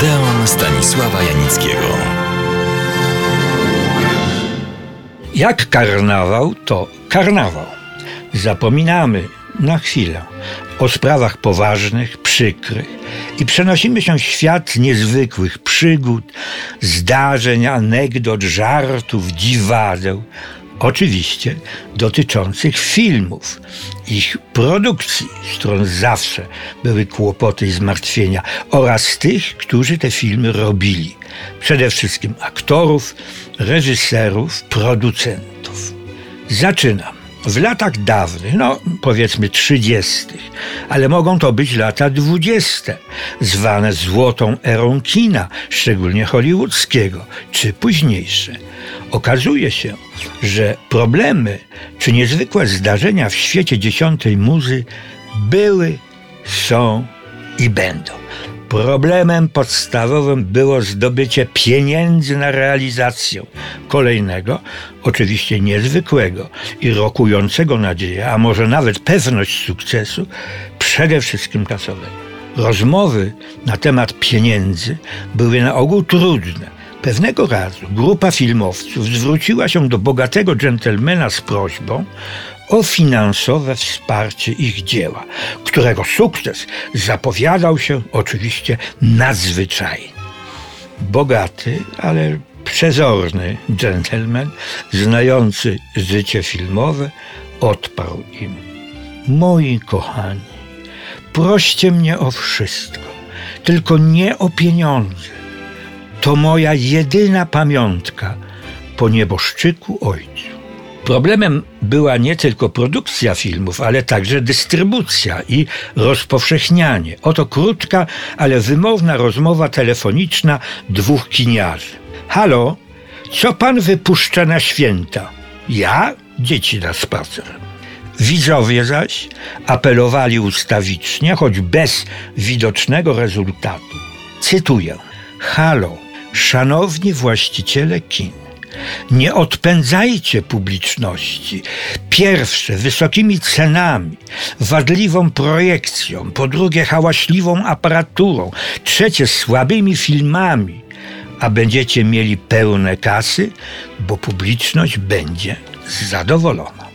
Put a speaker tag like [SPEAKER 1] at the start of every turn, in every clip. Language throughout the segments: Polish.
[SPEAKER 1] Odeon Stanisława Janickiego.
[SPEAKER 2] Jak karnawał, to karnawał. Zapominamy na chwilę o sprawach poważnych, przykrych i przenosimy się w świat niezwykłych przygód, zdarzeń, anegdot, żartów, dziwadeł, oczywiście dotyczących filmów, ich produkcji, którą zawsze były kłopoty i zmartwienia, oraz tych, którzy te filmy robili. Przede wszystkim aktorów, reżyserów, producentów. Zaczynam. W latach dawnych, no powiedzmy trzydziestych, ale mogą to być lata dwudzieste, zwane złotą erą kina, szczególnie hollywoodzkiego, czy późniejsze. Okazuje się, że problemy czy niezwykłe zdarzenia w świecie dziesiątej muzy były, są i będą. Problemem podstawowym było zdobycie pieniędzy na realizację kolejnego, oczywiście niezwykłego i rokującego nadzieję, a może nawet pewność sukcesu, przede wszystkim kasowego. Rozmowy na temat pieniędzy były na ogół trudne. Pewnego razu grupa filmowców zwróciła się do bogatego dżentelmena z prośbą o finansowe wsparcie ich dzieła, którego sukces zapowiadał się oczywiście nadzwyczajnie. Bogaty, ale przezorny dżentelmen, znający życie filmowe, odparł im: Moi kochani, proście mnie o wszystko, tylko nie o pieniądze. To moja jedyna pamiątka po nieboszczyku ojcu. Problemem była nie tylko produkcja filmów, ale także dystrybucja i rozpowszechnianie. Oto krótka, ale wymowna rozmowa telefoniczna dwóch kiniarzy. Halo, co pan wypuszcza na święta? Ja? Dzieci na spacer. Widzowie zaś apelowali ustawicznie, choć bez widocznego rezultatu. Cytuję. Halo, szanowni właściciele kin. Nie odpędzajcie publiczności. Pierwsze, wysokimi cenami, wadliwą projekcją, po drugie, hałaśliwą aparaturą, trzecie, słabymi filmami, a będziecie mieli pełne kasy, bo publiczność będzie zadowolona.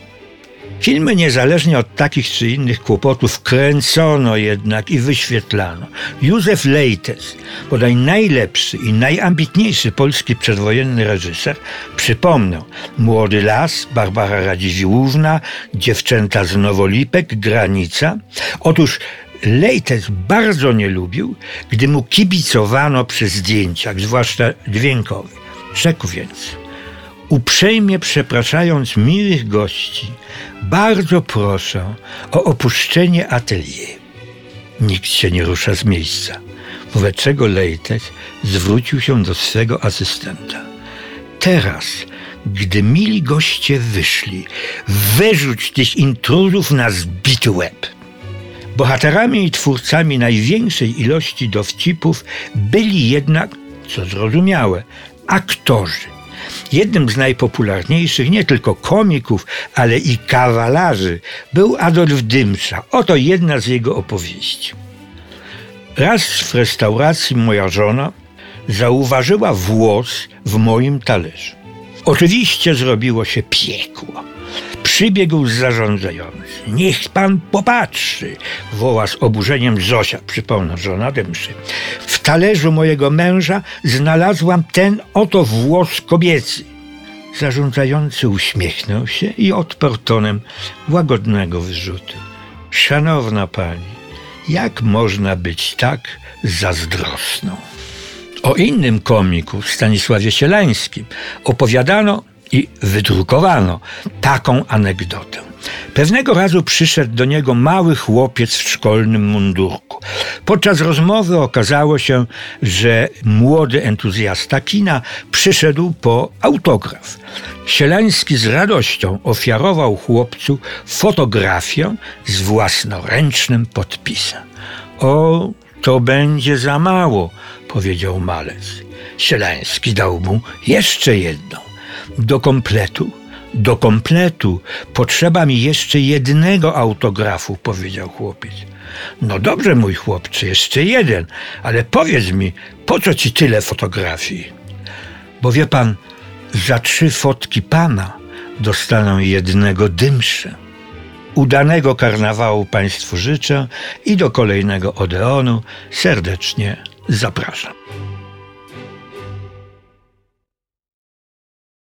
[SPEAKER 2] Filmy niezależnie od takich czy innych kłopotów kręcono jednak i wyświetlano. Józef Lejtes, bodaj najlepszy i najambitniejszy polski przedwojenny reżyser, przypomnę, Młody Las, Barbara Radziwiłłówna, Dziewczęta z Nowolipek, Granica. Otóż Lejtes bardzo nie lubił, gdy mu kibicowano przy zdjęciach, zwłaszcza dźwiękowych. Rzekł więc – Uprzejmie przepraszając miłych gości, bardzo proszę o opuszczenie atelier. Nikt się nie rusza z miejsca, wobec czego Lejtek zwrócił się do swego asystenta. Teraz, gdy mili goście wyszli, wyrzuć tych intruzów na zbity łeb. Bohaterami i twórcami największej ilości dowcipów byli jednak, co zrozumiałe, aktorzy Jednym z najpopularniejszych nie tylko komików, ale i kawalarzy był Adolf Dymsza. Oto jedna z jego opowieści. Raz w restauracji moja żona zauważyła włos w moim talerzu. Oczywiście zrobiło się piekło. Przybiegł zarządzający. Niech pan popatrzy, woła z oburzeniem Zosia, przypomnę, żona Dymszy. W talerzu mojego męża znalazłam ten oto włos kobiecy. Zarządzający uśmiechnął się i odparł tonem łagodnego wyrzutu. Szanowna pani, jak można być tak zazdrosną? O innym komiku, Stanisławie Sielańskim, opowiadano i wydrukowano taką anegdotę. Pewnego razu przyszedł do niego mały chłopiec w szkolnym mundurku. Podczas rozmowy okazało się, że młody entuzjasta kina przyszedł po autograf. Sielański z radością ofiarował chłopcu fotografię z własnoręcznym podpisem. O, to będzie za mało, powiedział malec. Sielański dał mu jeszcze jedną. Do kompletu Do kompletu potrzeba mi jeszcze jednego autografu, powiedział chłopiec. No dobrze, mój chłopcze, jeszcze jeden, ale powiedz mi, po co ci tyle fotografii? Bo wie pan, za trzy fotki pana dostaną jednego dymsze. Udanego karnawału Państwu życzę i do kolejnego Odeonu serdecznie zapraszam.